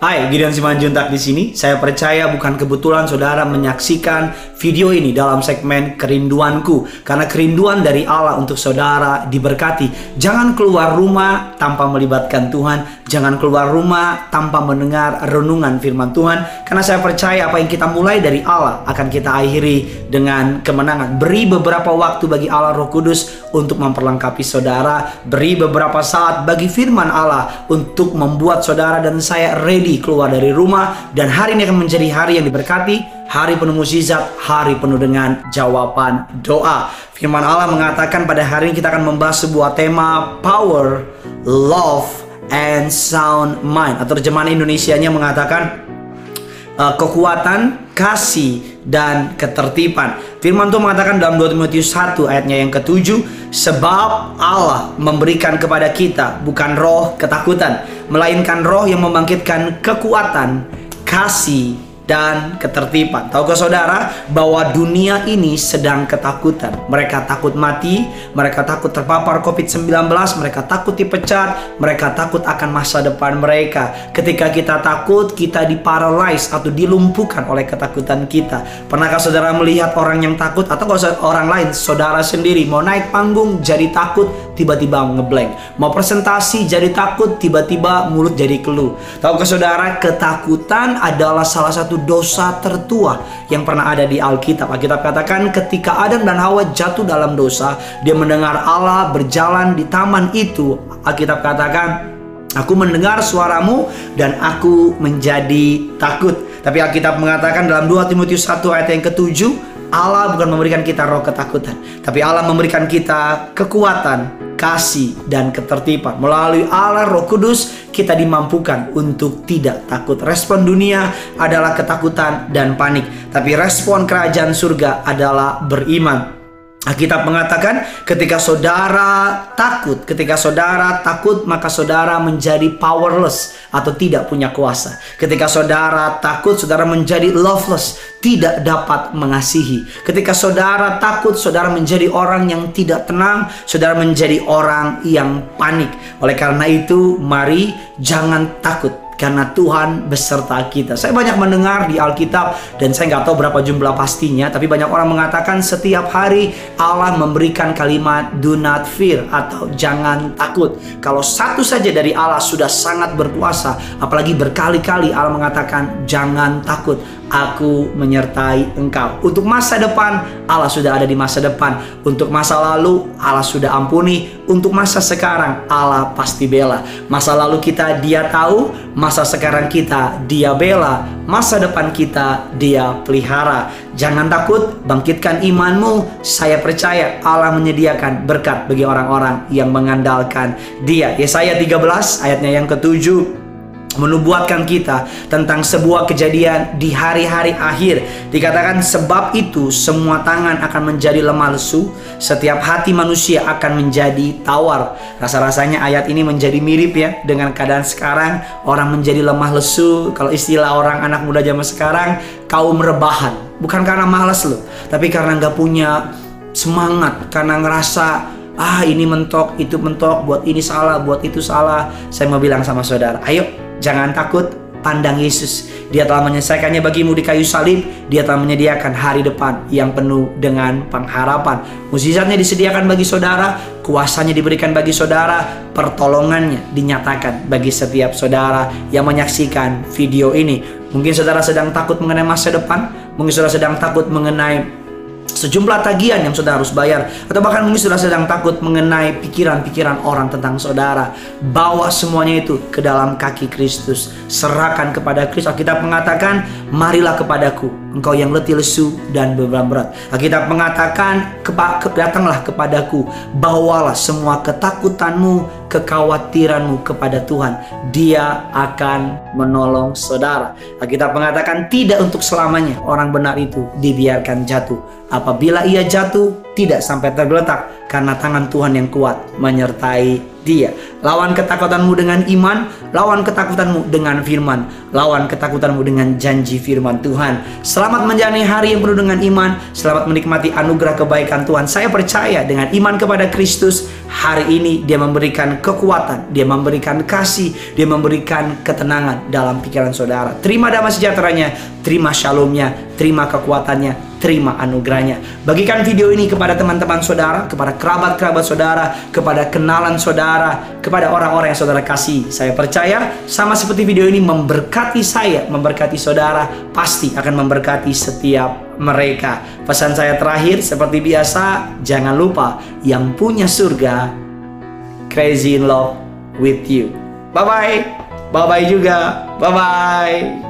Hai, Gideon Simanjuntak di sini. Saya percaya bukan kebetulan saudara menyaksikan video ini dalam segmen kerinduanku karena kerinduan dari Allah untuk saudara diberkati. Jangan keluar rumah tanpa melibatkan Tuhan, jangan keluar rumah tanpa mendengar renungan firman Tuhan karena saya percaya apa yang kita mulai dari Allah akan kita akhiri dengan kemenangan. Beri beberapa waktu bagi Allah Roh Kudus untuk memperlengkapi saudara, beri beberapa saat bagi firman Allah untuk membuat saudara dan saya ready keluar dari rumah dan hari ini akan menjadi hari yang diberkati, hari penuh mukjizat, hari penuh dengan jawaban doa. Firman Allah mengatakan pada hari ini kita akan membahas sebuah tema power, love, and sound mind. Atau terjemahan Indonesianya mengatakan uh, kekuatan, kasih, dan ketertiban. Firman Tuhan mengatakan dalam 2 Timotius 1 ayatnya yang ketujuh, sebab Allah memberikan kepada kita bukan roh ketakutan, melainkan roh yang membangkitkan kekuatan, kasih, dan ketertiban. Tahukah saudara bahwa dunia ini sedang ketakutan. Mereka takut mati, mereka takut terpapar COVID-19, mereka takut dipecat, mereka takut akan masa depan mereka. Ketika kita takut, kita diparalyze atau dilumpuhkan oleh ketakutan kita. Pernahkah saudara melihat orang yang takut atau orang lain, saudara sendiri mau naik panggung jadi takut, tiba-tiba ngeblank. Mau presentasi jadi takut, tiba-tiba mulut jadi keluh. Tahukah saudara, ketakutan adalah salah satu dosa tertua yang pernah ada di Alkitab. Alkitab katakan ketika Adam dan Hawa jatuh dalam dosa, dia mendengar Allah berjalan di taman itu. Alkitab katakan Aku mendengar suaramu dan aku menjadi takut. Tapi Alkitab mengatakan dalam 2 Timotius 1 ayat yang ketujuh, Allah bukan memberikan kita roh ketakutan, tapi Allah memberikan kita kekuatan, kasih, dan ketertiban. Melalui Allah Roh Kudus, kita dimampukan untuk tidak takut. Respon dunia adalah ketakutan dan panik, tapi respon kerajaan surga adalah beriman. Alkitab mengatakan ketika saudara takut, ketika saudara takut maka saudara menjadi powerless atau tidak punya kuasa. Ketika saudara takut, saudara menjadi loveless, tidak dapat mengasihi. Ketika saudara takut, saudara menjadi orang yang tidak tenang, saudara menjadi orang yang panik. Oleh karena itu, mari jangan takut karena Tuhan beserta kita. Saya banyak mendengar di Alkitab dan saya nggak tahu berapa jumlah pastinya, tapi banyak orang mengatakan setiap hari Allah memberikan kalimat do not fear atau jangan takut. Kalau satu saja dari Allah sudah sangat berkuasa, apalagi berkali-kali Allah mengatakan jangan takut aku menyertai engkau. Untuk masa depan, Allah sudah ada di masa depan. Untuk masa lalu, Allah sudah ampuni. Untuk masa sekarang, Allah pasti bela. Masa lalu kita dia tahu, masa sekarang kita dia bela, masa depan kita dia pelihara. Jangan takut, bangkitkan imanmu. Saya percaya Allah menyediakan berkat bagi orang-orang yang mengandalkan Dia. Yesaya 13 ayatnya yang ketujuh menubuatkan kita tentang sebuah kejadian di hari-hari akhir. Dikatakan sebab itu semua tangan akan menjadi lemah lesu, setiap hati manusia akan menjadi tawar. Rasa-rasanya ayat ini menjadi mirip ya dengan keadaan sekarang orang menjadi lemah lesu. Kalau istilah orang anak muda zaman sekarang kaum rebahan. Bukan karena malas loh, tapi karena nggak punya semangat, karena ngerasa ah ini mentok, itu mentok, buat ini salah, buat itu salah. Saya mau bilang sama saudara, ayo Jangan takut, pandang Yesus. Dia telah menyelesaikannya bagimu di kayu salib. Dia telah menyediakan hari depan yang penuh dengan pengharapan. Mukjizatnya disediakan bagi saudara, kuasanya diberikan bagi saudara, pertolongannya dinyatakan bagi setiap saudara yang menyaksikan video ini. Mungkin saudara sedang takut mengenai masa depan, mungkin saudara sedang takut mengenai sejumlah tagihan yang saudara harus bayar. Atau bahkan mungkin saudara sedang takut mengenai pikiran-pikiran orang tentang saudara. Bawa semuanya itu ke dalam kaki Kristus. Serahkan kepada Kristus. Alkitab mengatakan marilah kepadaku engkau yang letih lesu dan beban berat. Alkitab mengatakan datanglah kepadaku. Bawalah semua ketakutanmu kekhawatiranmu kepada Tuhan, Dia akan menolong saudara. Kita mengatakan tidak untuk selamanya orang benar itu dibiarkan jatuh. Apabila ia jatuh, tidak sampai tergeletak, karena tangan Tuhan yang kuat menyertai dia. Lawan ketakutanmu dengan iman, lawan ketakutanmu dengan firman, lawan ketakutanmu dengan janji firman Tuhan. Selamat menjalani hari yang penuh dengan iman, selamat menikmati anugerah kebaikan Tuhan. Saya percaya dengan iman kepada Kristus, hari ini dia memberikan kekuatan, dia memberikan kasih, dia memberikan ketenangan dalam pikiran saudara. Terima damai sejahteranya, terima shalomnya, terima kekuatannya, terima anugerahnya. Bagikan video ini kepada teman-teman saudara, kepada kerabat-kerabat saudara, kepada kenalan saudara, kepada orang-orang yang saudara kasih. Saya percaya sama seperti video ini memberkati saya, memberkati saudara, pasti akan memberkati setiap mereka. Pesan saya terakhir seperti biasa, jangan lupa yang punya surga crazy in love with you. Bye bye. Bye bye juga. Bye bye.